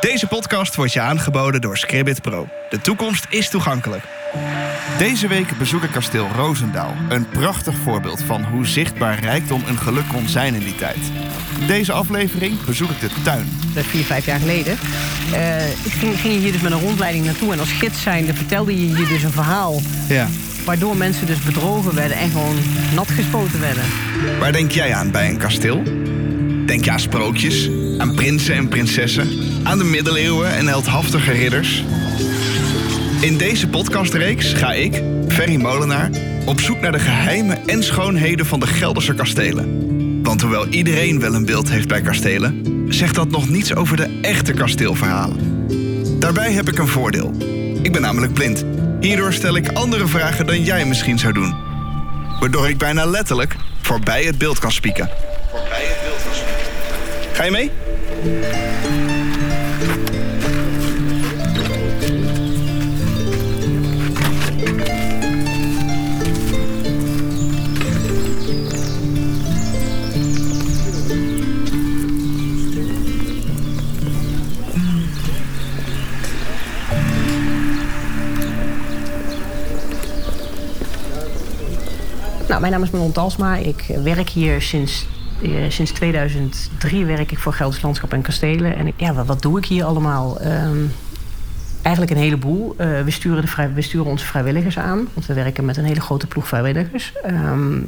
Deze podcast wordt je aangeboden door Scribbit Pro. De toekomst is toegankelijk. Deze week bezoek ik kasteel Roosendaal. Een prachtig voorbeeld van hoe zichtbaar rijkdom een geluk kon zijn in die tijd. Deze aflevering bezoek ik de tuin. Dat vier, vijf jaar geleden. Ik ging, ging je hier dus met een rondleiding naartoe. En als gids zijnde vertelde je hier dus een verhaal. Ja. Waardoor mensen dus bedrogen werden en gewoon nat gespoten werden. Waar denk jij aan bij een kasteel? Denk je aan sprookjes, aan prinsen en prinsessen, aan de middeleeuwen en heldhaftige ridders? In deze podcastreeks ga ik, Ferry Molenaar, op zoek naar de geheimen en schoonheden van de Gelderse kastelen. Want hoewel iedereen wel een beeld heeft bij kastelen, zegt dat nog niets over de echte kasteelverhalen. Daarbij heb ik een voordeel. Ik ben namelijk blind. Hierdoor stel ik andere vragen dan jij misschien zou doen. Waardoor ik bijna letterlijk voorbij het beeld kan spieken. Ga je mee? Nou, mijn naam is Manon Talsma. Ik werk hier sinds, eh, sinds 2003 werk ik voor Gelders Landschap en Kastelen. En ik, ja, wat, doe ik hier allemaal? Ehm, eigenlijk een heleboel. Eh, we, sturen de vrij, we sturen onze vrijwilligers aan. Want we werken met een hele grote ploeg vrijwilligers. Ehm,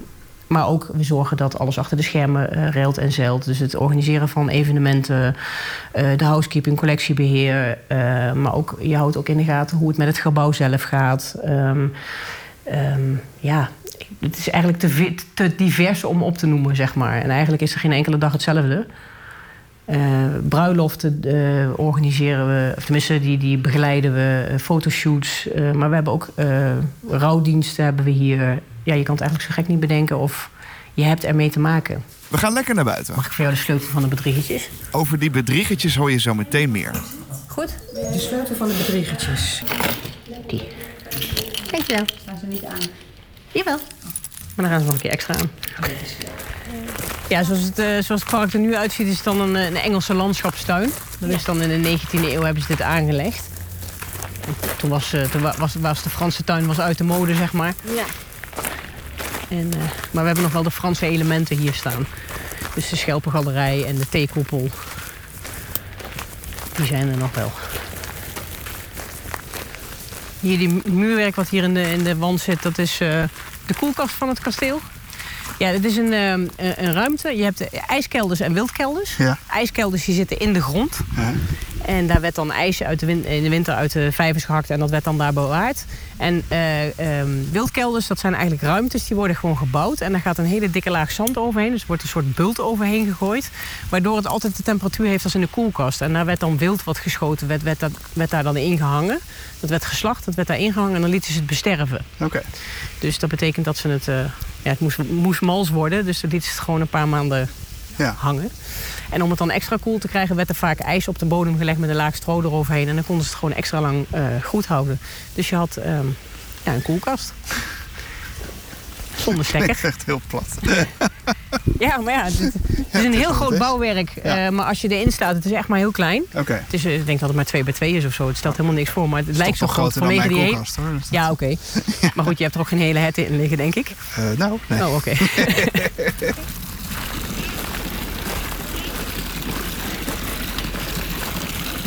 maar ook we zorgen dat alles achter de schermen eh reilt en zeilt. Dus het organiseren van evenementen, de housekeeping, collectiebeheer. eh, maar ook, je houdt ook in de gaten hoe het met het gebouw zelf gaat. Ehm, ja, het is eigenlijk te, divers om op te noemen, zeg maar. En eigenlijk is er geen enkele dag hetzelfde. Eh, bruiloften eh, organiseren we, of tenminste, die, die begeleiden we, eh, fotoshoots. eh, maar we hebben ook eh, rouwdiensten hebben we hier. Ja, je kan het eigenlijk zo gek niet bedenken of je hebt ermee te maken. We gaan lekker naar buiten. Mag ik voor jou de sleutel van de bedriegertjes? Over die bedriegertjes hoor je zo meteen meer. Goed. De sleutel van de bedriegertjes. Die. Dankjewel. Staan ze niet aan? Jawel. Maar dan gaan ze nog een keer extra aan. Ja, zoals het, eh, zoals het park er nu uitziet, is het dan een, eh, een Engelse landschapstuin. Dat is dan in de 19e eeuw hebben ze dit aangelegd. En Toen was, eh, toen wa- was, was de Franse tuin was uit de mode, zeg maar. Ja. En, maar we hebben nog wel de Franse elementen hier staan. Dus de schelpengalerij en de theekoepel. Die zijn er nog wel. Hier die mu- muurwerk wat hier in de, in de wand zit, dat is eh, de koelkast van het kasteel. Ja, dit is een, eh, een- ruimte. Je hebt eh, ijskelders en wildkelders. Ja. Ijskelders die zitten in de grond. En daar werd dan ijs uit de win- in de winter uit de vijvers gehakt en dat werd dan daar bewaard. En eh, ehm, wildkelders, dat zijn eigenlijk ruimtes die worden gewoon gebouwd. En daar gaat een hele dikke laag zand overheen. Dus er wordt een soort bult overheen gegooid. Waardoor het altijd de temperatuur heeft als in de koelkast. En daar werd dan wild wat geschoten, werd, werd, dat, werd daar dan ingehangen. Dat werd geslacht, dat werd daar ingehangen en dan lieten ze het besterven. Oké. Dus dat betekent dat ze het... eh, ja, het moest, moest mals worden, dus dan lieten ze het gewoon een paar maanden Ja. hangen. En om het dan extra koel te krijgen, werd er vaak ijs op de bodem gelegd met een laag stro eroverheen. En dan konden ze het gewoon extra lang eh, goed houden. Dus je had ehm, ja, een koelkast. Zonder stekker. Klinkt echt heel plat. Ja, maar ja, het, het is een heel groot bouwwerk. Ja. eh, maar als je erin staat, het is echt maar heel klein. Oké. Het is, eh, ik denk dat het maar 2 bij 2 is of zo. Het stelt helemaal niks voor, maar het lijkt zo groot vanwege die koelkast hoor. Dus Ja, oké. Maar goed, je hebt er ook geen hele het in liggen, denk ik. Nou, nee. Oh, oké.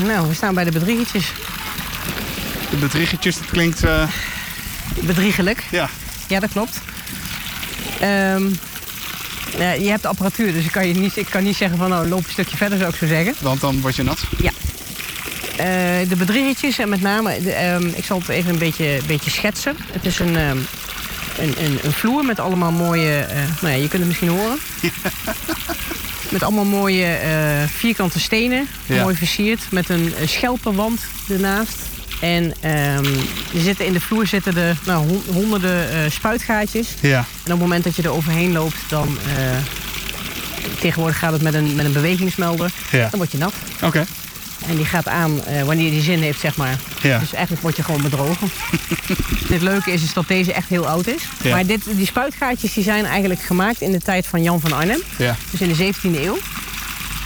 Nou, we staan bij de bedriegertjes. De bedriegertjes, dat klinkt... eh, Bedriegelijk. ja. Ja, dat klopt. Ehm, ja, je hebt apparatuur, dus ik kan, je niet, ik kan niet zeggen van nou, loop een stukje verder, zou ik zo zeggen. Want dan word je nat. Eh, de bedriegertjes en met name, de, ehm, ik zal het even een beetje, beetje schetsen. Het is een, ehm, een, een, een vloer met allemaal mooie, eh, nou ja, je kunt het misschien horen. met allemaal mooie eh, vierkante stenen, Ja. mooi versierd. Met een eh, schelpenwand ernaast. En ehm, er zitten in de vloer zitten de, nou, hon- honderden eh, spuitgaatjes. Ja. En op het moment dat je er overheen loopt, dan... tegenwoordig gaat het met een, met een bewegingsmelder. Ja. Dan word je nat. Oké. En die gaat aan eh, wanneer die zin heeft, zeg maar. Ja. Dus eigenlijk word je gewoon bedrogen. het leuke is, is dat deze echt heel oud is. Ja. Maar dit, die spuitgaatjes die zijn eigenlijk gemaakt in de tijd van Jan van Arnhem. Ja. Dus in de 17e eeuw.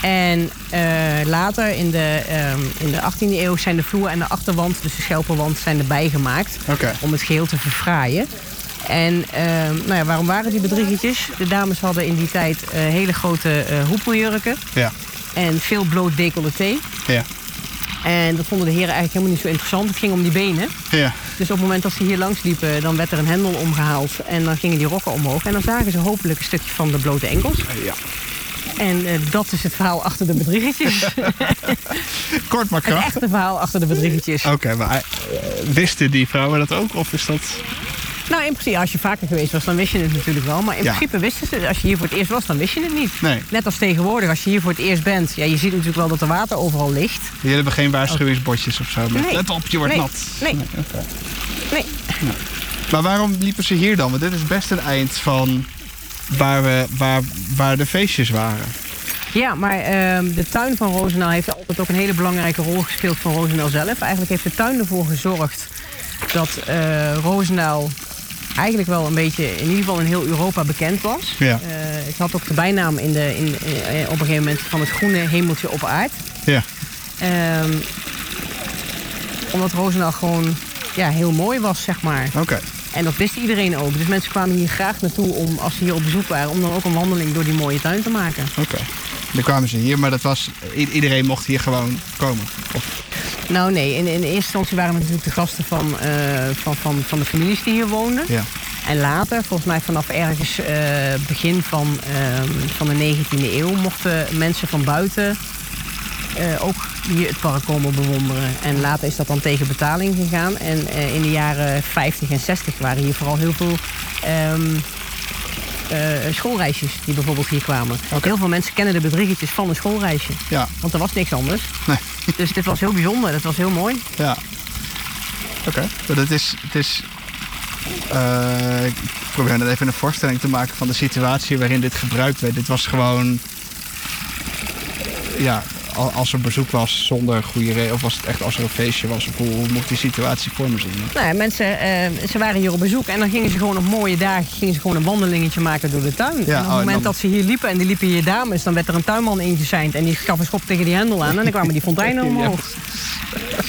En eh, later in de, ehm, in de 18e eeuw zijn de vloer en de achterwand, dus de schelpenwand, zijn erbij gemaakt. Om het geheel te verfraaien. En ehm, nou ja, waarom waren die bedriegertjes? De dames hadden in die tijd eh, hele grote hoepeljurken Ja. en veel bloot decolleté. Ja. En dat vonden de heren eigenlijk helemaal niet zo interessant. Het ging om die benen. Ja. Dus op het moment dat ze hier langs liepen, dan werd er een hendel omgehaald. En dan gingen die rokken omhoog. En dan zagen ze hopelijk een stukje van de blote enkels. ja. En eh, dat is het verhaal achter de bedriegertjes. Kort maar het krachtig. echte verhaal achter de bedriegertjes. Oké, maar eh, wisten die vrouwen dat ook? Of is dat... Nou, in principe, als je vaker geweest was, dan wist je het natuurlijk wel. Maar in Ja. principe wisten ze, als je hier voor het eerst was, dan wist je het niet. Nee. Net als tegenwoordig, als je hier voor het eerst bent. Ja, je ziet natuurlijk wel dat er water overal ligt. Jullie hebben geen waarschuwingsbordjes of zo? met, Nee. Let op, je wordt Nee. nat. Nee. Nee. Maar waarom liepen ze hier dan? Want dit is best een eind van waar, we, waar, waar de feestjes waren. Ja, maar ehm, de tuin van Roosendaal heeft altijd ook een hele belangrijke rol gespeeld van Roosendaal zelf. Eigenlijk heeft de tuin ervoor gezorgd dat Roosendaal eigenlijk wel een beetje, in ieder geval in heel Europa bekend was. Ja. Eh, het had ook de bijnaam in de, in, eh, op een gegeven moment van het groene hemeltje op aard. Ja. Ehm, omdat Roosendaal gewoon ja, heel mooi was, zeg maar. Oké. En dat wist iedereen ook. Dus mensen kwamen hier graag naartoe om, als ze hier op bezoek waren, om dan ook een wandeling door die mooie tuin te maken. Oké. Dan kwamen ze hier, maar dat was, iedereen mocht hier gewoon komen. Of, Nou nee, in, in eerste instantie waren we natuurlijk de gasten van, eh, van, van, van de families die hier woonden. ja. En later, volgens mij vanaf ergens eh, begin van, ehm, van de 19e eeuw, mochten mensen van buiten eh, ook hier het park komen bewonderen. En later is dat dan tegen betaling gegaan. En in de jaren 50 en 60 waren hier vooral heel veel ehm, eh, schoolreisjes die bijvoorbeeld hier kwamen. Oké. Heel veel mensen kennen de bedriegertjes van een schoolreisje. Ja. Want er was niks anders. Nee. Dus dit was heel bijzonder, dat was heel mooi. Ja. Oké. Maar dat is, het is eh, ik probeer net even een voorstelling te maken van de situatie waarin dit gebruikt werd. Dit was gewoon, ja, als er bezoek was zonder goede reden, of was het echt als er een feestje was, of hoe, moet ik die situatie voor me zien? Nou ja, mensen, eh, ze waren hier op bezoek en dan gingen ze gewoon op mooie dagen gingen ze gewoon een wandelingetje maken door de tuin. en op het oh, en moment dan- dat ze hier liepen en die liepen hier dames, dan werd er een tuinman ingezeind en die gaf een schop tegen die hendel aan en dan kwamen die fonteinen Ja. omhoog.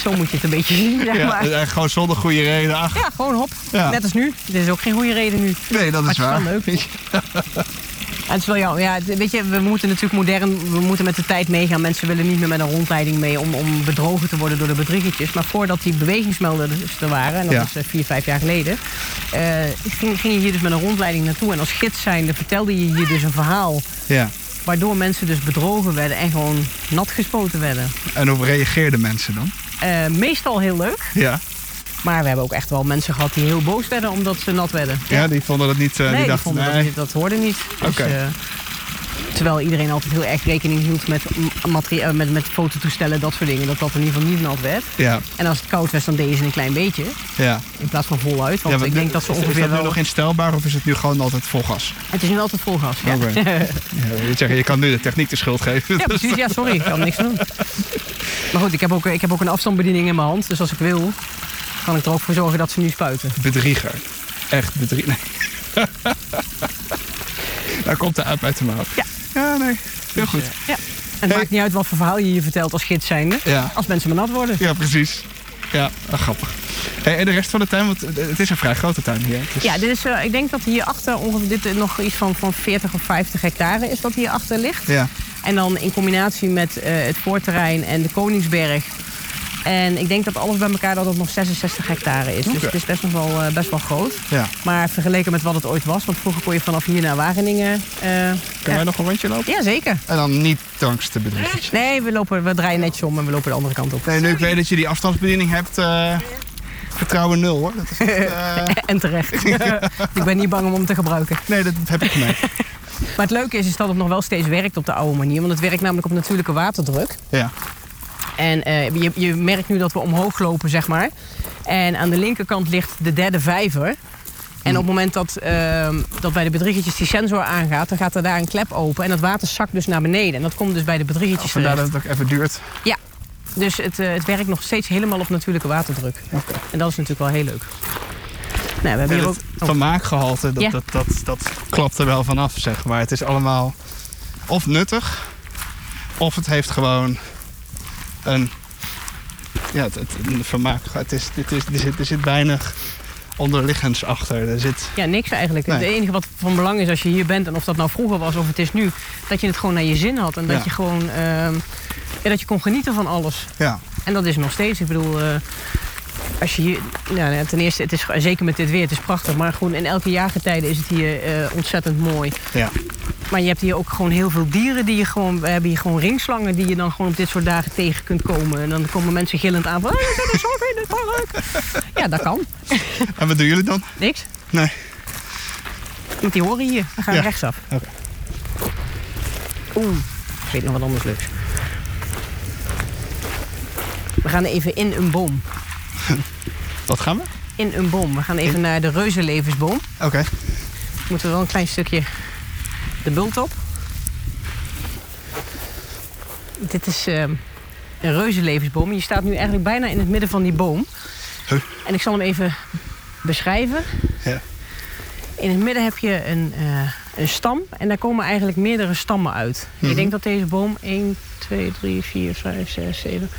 Zo moet je het een beetje zien, zeg Ja, maar. eh, gewoon zonder goede reden. Ach, Ja, gewoon hop. Ja. Net als nu. Dit is ook geen goede reden nu. nee, dat Maar is het is waar. wel leuk. En het is wel jammer. Ja, het- weet je, we moeten natuurlijk modern, we moeten met de tijd meegaan. Mensen willen niet meer met een rondleiding mee om, om bedrogen te worden door de bedriegertjes. Maar voordat die bewegingsmelders er waren, en dat Ja. is eh, vier, vijf jaar geleden, ging, ging je hier dus met een rondleiding naartoe. En als gids zijnde vertelde je hier dus een verhaal. Ja. Waardoor mensen dus bedrogen werden en gewoon nat gespoten werden. En hoe reageerden mensen dan? Eh, meestal heel leuk. Ja. Maar we hebben ook echt wel mensen gehad die heel boos werden omdat ze nat werden. Ja, die vonden dat niet. eh, nee, die die dachten, vonden nee. dat, niet- dat hoorde niet. Dus, eh, terwijl iedereen altijd heel erg rekening hield met, eh, met, met fototoestellen, dat soort dingen. Dat dat in ieder geval niet nat werd. Ja, En als het koud was, dan deden ze een klein beetje. ja. In plaats van voluit. Want ja ik denk dat ze ongeveer Is dat nu wel... nog instelbaar of is het nu gewoon altijd vol gas? Het is nu altijd vol gas. Ja, Oké. Ja, je, je kan nu de techniek de schuld geven. ja precies. Ja, sorry. Ik kan niks doen. Maar goed, ik heb, ook, ik heb ook een afstandsbediening in mijn hand. Dus als ik wil, kan ik er ook voor zorgen dat ze nu spuiten. Bedrieger. Echt bedrieger. Nee. Daar komt de aap uit de mouw. Ja. Ja, nee. Heel goed. Dus, eh, ja. En het maakt niet uit wat voor verhaal je hier vertelt als gids zijnde. Ja, Als mensen maar nat worden. ja precies. Ja, ah, grappig. Hey, en de rest van de tuin, want het is een vrij grote tuin hier. Is- Ja, dit is, eh, ik denk dat hierachter ongeveer dit eh, nog iets van, van 40 of 50 hectare is wat hierachter ligt. Ja, En dan in combinatie met eh, het voorterrein en de Koningsberg. En ik denk dat alles bij elkaar dat het nog 66 hectare is. Dus het is best nog wel, eh, best wel groot. ja. Maar vergeleken met wat het ooit was, want vroeger kon je vanaf hier naar Wageningen. eh, Kunnen ja. wij nog een rondje lopen? ja, zeker. En dan niet dankzij de bedriegertjes. Nee, we, lopen, we draaien netjes om en we lopen de andere kant op. Nee, nu ik weet dat je die afstandsbediening hebt, eh, vertrouwen nul hoor. Dat is En terecht. ik ben niet bang om hem te gebruiken. nee, dat heb ik gemerkt. Maar het leuke is, is dat het nog wel steeds werkt op de oude manier. Want het werkt namelijk op natuurlijke waterdruk. Ja, En eh, je, je merkt nu dat we omhoog lopen, zeg maar. En aan de linkerkant ligt de derde vijver. En op het moment dat, ehm, dat bij de bedriegertjes die sensor aangaat, dan gaat er daar een klep open. En dat water zakt dus naar beneden. En dat komt dus bij de bedriegertjes vandaar terecht. dat het ook even duurt. Dus het, eh, het werkt nog steeds helemaal op natuurlijke waterdruk. Oké. En dat is natuurlijk wel heel leuk. Nou, we hebben En hier ook... het oh, vermaakgehalte, dat, Ja. dat, dat, dat klapt er wel vanaf, zeg maar. Het is allemaal of nuttig, Of het heeft gewoon een... Ja, het, het, een vermaak. Het is, dit is, er, zit, er zit weinig onderliggends achter. Er zit... Ja, niks eigenlijk. Nee. Het enige wat van belang is als je hier bent, en of dat nou vroeger was of het is nu, dat je het gewoon naar je zin had. En dat Ja. je gewoon ehm, dat je kon genieten van alles. Ja, En dat is nog steeds. Ik bedoel, eh, als je hier. Nou, ja, ten eerste, het is zeker met dit weer, het is prachtig. Maar gewoon in elke jaargetijde is het hier eh, ontzettend mooi. ja. Maar je hebt hier ook gewoon heel veel dieren die je gewoon. We hebben hier gewoon ringslangen die je dan gewoon op dit soort dagen tegen kunt komen. En dan komen mensen gillend aan van. "Ah, er is ook in het park. Ja, dat kan. En wat doen jullie dan? Niks. Nee. Want die horen hier. We gaan Ja. rechtsaf. Oké. Oeh, ik weet nog wat anders leuks. We gaan even in een boom. Wat gaan we? In een boom. We gaan even naar de reuzenlevensboom. Oké. Moeten we wel een klein stukje de bult op. Dit is ehm, een reuzenlevensboom. Je staat nu eigenlijk bijna in het midden van die boom. Huh. En ik zal hem even beschrijven. Ja. In het midden heb je een, eh, een stam en daar komen eigenlijk meerdere stammen uit. Mhm. Ik denk dat deze boom 1, 2, 3, 4, 5, 6, 7,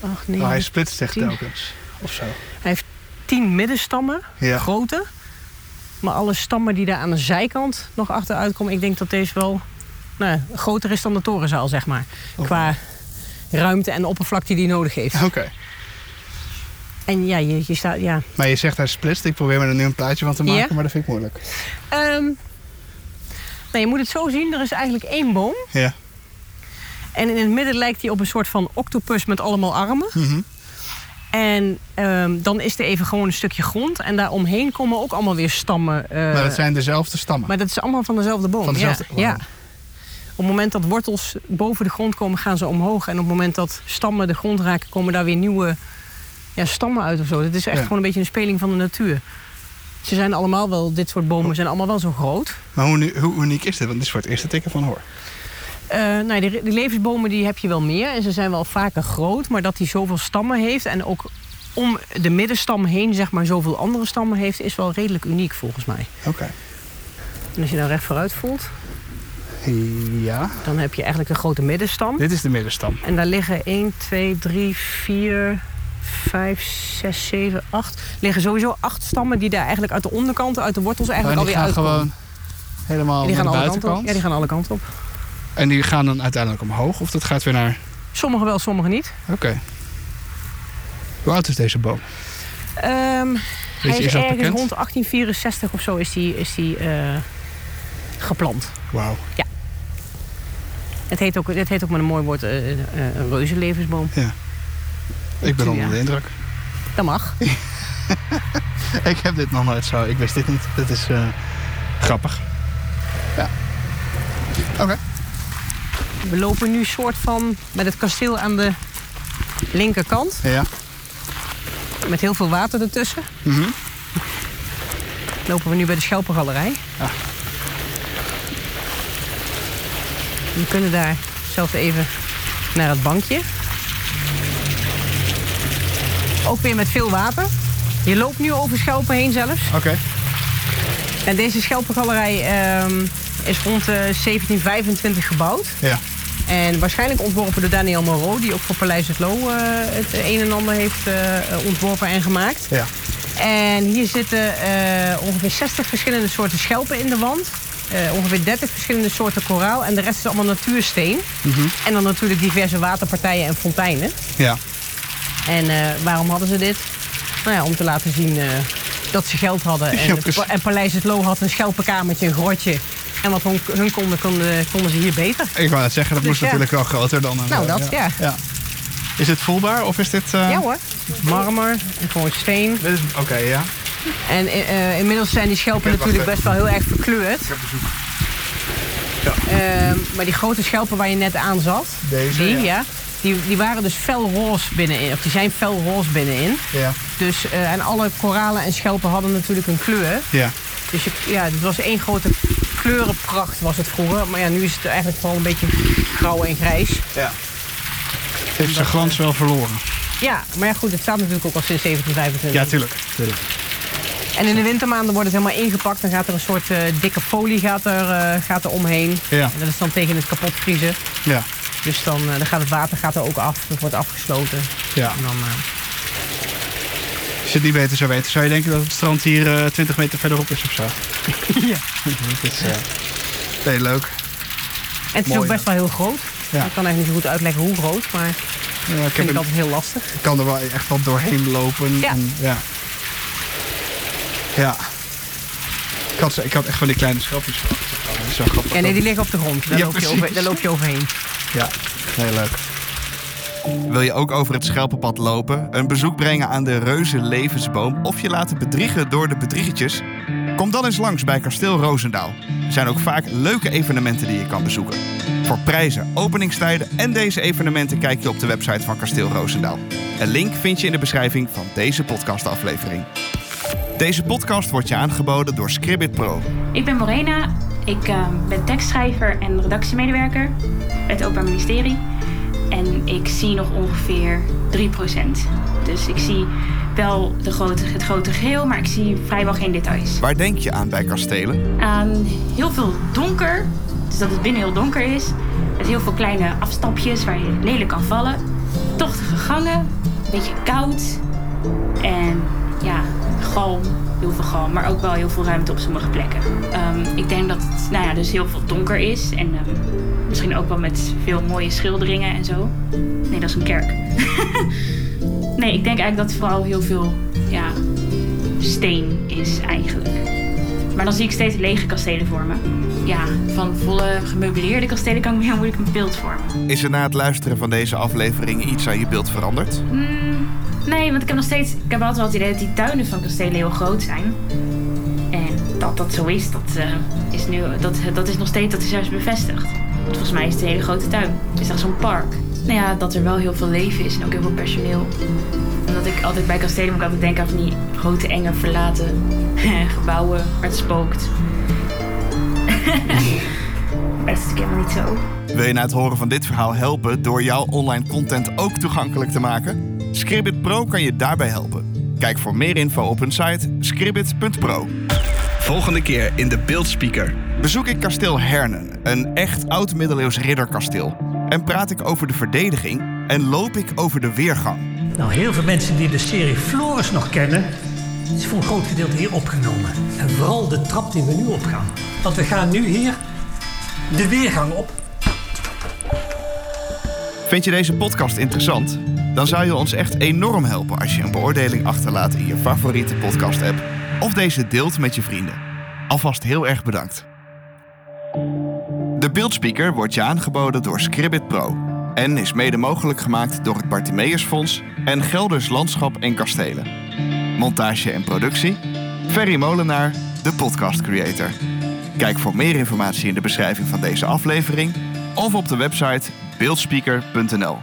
8, 9, Oh, hij splitst zich tien. telkens. Of zo. 10 middenstammen, Ja. grote. Maar alle stammen die daar aan de zijkant nog achteruit komen, ik denk dat deze wel nou, groter is dan de torenzaal, zeg maar. Oh. Qua ruimte en oppervlakte die hij nodig heeft. Oké. En ja, je, je staat, ja. Maar je zegt hij splitst. Ik probeer me er nu een plaatje van te maken, Ja. maar dat vind ik moeilijk. Ehm, nou, je moet het zo zien, er is eigenlijk één boom. Ja. En in het midden lijkt hij op een soort van octopus met allemaal armen. Mhm. En ehm, dan is er even gewoon een stukje grond. En daaromheen komen ook allemaal weer stammen. eh, maar dat zijn dezelfde stammen. maar dat is allemaal van dezelfde boom. Van dezelfde- ja, ja. Op het moment dat wortels boven de grond komen, gaan ze omhoog. En op het moment dat stammen de grond raken, komen daar weer nieuwe ja, stammen uit of zo. Het is echt Ja. gewoon een beetje een speling van de natuur. Ze zijn allemaal wel, dit soort bomen zijn allemaal wel zo groot. Maar hoe, hoe uniek is dit? Want dit is voor het eerste tikken van hoor. Eh, nou, die, die levensbomen die heb je wel meer. En ze zijn wel vaker groot. Maar dat hij zoveel stammen heeft en ook om de middenstam heen zeg maar zoveel andere stammen heeft... is wel redelijk uniek volgens mij. Oké. En als je nou recht vooruit voelt, Ja. dan heb je eigenlijk de grote middenstam. Dit is de middenstam. En daar liggen 1, 2, 3, 4, 5, 6, 7, 8. liggen sowieso acht stammen die daar eigenlijk uit de onderkant, uit de wortels En eigenlijk die alweer gaan uitkomen. gewoon helemaal En die naar gaan de alle kanten op. buitenkant. Ja, die gaan alle kanten op. En die gaan dan uiteindelijk omhoog? Of dat gaat weer naar... Sommige wel, sommige niet. Oké. Hoe oud is deze boom? Ehm, hij is is dat ergens bekend? rond 1864 of zo is die, is die eh, geplant. Wauw. Het heet ook, het heet ook met een mooi woord eh, eh, een reuzenlevensboom. Ik ben Ja. onder de indruk. Dat mag. Ik heb dit nog nooit zo. Ik wist dit niet. Dit is grappig. Ja. Oké. We lopen nu soort van met het kasteel aan de linkerkant. Ja. Met heel veel water ertussen. Mhm. Lopen we nu bij de Schelpengalerij. Ah. We kunnen daar zelf even naar het bankje. Ook weer met veel water. Je loopt nu over Schelpen heen zelfs. Oké. En deze Schelpengalerij ehm, is rond eh, 1725 gebouwd. Ja. En waarschijnlijk ontworpen door Daniel Moreau, die ook voor Paleis het Loo eh, het een en ander heeft eh, ontworpen en gemaakt. Ja. En hier zitten eh, ongeveer 60 verschillende soorten schelpen in de wand. Ongeveer 30 verschillende soorten koraal. En de rest is allemaal natuursteen. Mhm. En dan natuurlijk diverse waterpartijen en fonteinen. Ja. En waarom hadden ze dit? Nou ja, om te laten zien dat ze geld hadden. En Paleis het Loo had een schelpenkamertje, een grotje. En wat hun, hun konden, konden, konden ze hier beter. Ik wou net zeggen, dat Dus moest ja. natuurlijk wel groter dan een... Nou, eh, dat, ja. Is dit voelbaar of is dit... eh, Ja hoor. Marmer en gewoon steen. Dit is- Oké, ja. En eh, inmiddels zijn die schelpen natuurlijk best wel heel erg verkleurd. Ik heb bezoek. Ehm, maar die grote schelpen waar je net aan zat, Deze, die, ja. ja. die, die waren dus felroze binnenin. Of die zijn felroze binnenin. Ja. Dus, eh, en alle koralen en schelpen hadden natuurlijk een kleur. Ja. Dus je, ja, het was één grote kleurenpracht was het vroeger. Maar ja, nu is het eigenlijk vooral een beetje grauw en grijs. Ja. Heeft zijn glans wel verloren. Ja, maar ja, goed, het staat natuurlijk ook al sinds 1725. Ja, tuurlijk. tuurlijk. En in de wintermaanden wordt het helemaal ingepakt. Dan gaat er een soort eh, dikke folie gaat er, eh, gaat er omheen. Ja. En dat is dan tegen het kapot vriezen. Ja. Dus dan, dan gaat het water gaat er ook af. Dat wordt afgesloten. Ja. En dan, Als je het niet beter zou weten, zou je denken dat het strand hier uh, 20 meter verderop is of zo? ja. uh, nee, leuk. En het is ook best wel heel groot. Ja. Ik kan eigenlijk niet zo goed uitleggen hoe groot, maar ja, ik vind het altijd heel lastig. Ik kan er wel echt wel doorheen lopen. Ja. En, ja. ja. Ik had, ik had echt van die kleine schelpjes. Zo grappig. Ja, nee, die liggen op de grond. Daar, ja, loop, je over, daar loop je overheen. Ja, heel leuk. Wil je ook over het schelpenpad lopen, een bezoek brengen aan de reuze levensboom of je laten bedriegen door de bedriegertjes? Kom dan eens langs bij Kasteel Roosendaal. Er zijn ook vaak leuke evenementen die je kan bezoeken. Voor prijzen, openingstijden en deze evenementen kijk je op de website van Kasteel Roosendaal. Een link vind je in de beschrijving van deze podcastaflevering. Deze podcast wordt je aangeboden door Scribbit Pro. Ik ben Morena, ik uh, ben tekstschrijver en redactiemedewerker bij het Openbaar Ministerie. En ik zie nog ongeveer 3%. Dus ik zie wel de grote, het grote geheel, maar ik zie vrijwel geen details. Waar denk je aan bij kastelen? Aan heel veel donker, dus dat het binnen heel donker is. Met heel veel kleine afstapjes waar je lelijk kan vallen. Tochtige gangen, een beetje koud. En ja, galm, heel veel galm, maar ook wel heel veel ruimte op sommige plekken. Um, ik denk dat het nou ja, dus heel veel donker is en um, misschien ook wel met veel mooie schilderingen en zo. Nee, dat is een kerk. nee, ik denk eigenlijk dat het vooral heel veel ja, steen is eigenlijk. Maar dan zie ik steeds lege kastelen voor me. Ja, van volle gemeubileerde kastelen kan ik me heel moeilijk een beeld vormen. Is er na het luisteren van deze aflevering iets aan je beeld veranderd? Mm, nee, want ik heb nog steeds. Ik heb altijd wel het idee dat die tuinen van kastelen heel groot zijn. En dat dat zo is, dat, uh, is, nu, dat, dat is nog steeds dat is juist bevestigd. Want volgens mij is het een hele grote tuin. Het is echt zo'n park. Nou ja, dat er wel heel veel leven is en ook heel veel personeel. En dat ik altijd bij kastelen moet ik altijd denken aan van die grote, enge, verlaten gebouwen waar het spookt. dat is natuurlijk helemaal niet zo. Wil je na het horen van dit verhaal helpen door jouw online content ook toegankelijk te maken? Scribbit Pro kan je daarbij helpen. Kijk voor meer info op hun site scribbit.pro. Volgende keer in de Beeldspeaker bezoek ik kasteel Hernen, een echt oud-middeleeuws ridderkasteel. En praat ik over de verdediging en loop ik over de weergang. Nou, heel veel mensen die de serie Floris nog kennen, is voor een groot gedeelte hier opgenomen. En vooral de trap die we nu opgaan. Want we gaan nu hier de weergang op. Vind je deze podcast interessant? Dan zou je ons echt enorm helpen als je een beoordeling achterlaat in je favoriete podcast-app of deze deelt met je vrienden. Alvast heel erg bedankt. De beeldspeaker wordt je aangeboden door Scribbit Pro en is mede mogelijk gemaakt door het Bartimeusfonds en Gelders Landschap en Kastelen. Montage en productie Ferry Molenaar, de podcast creator. Kijk voor meer informatie in de beschrijving van deze aflevering of op de website beeldspeaker.nl.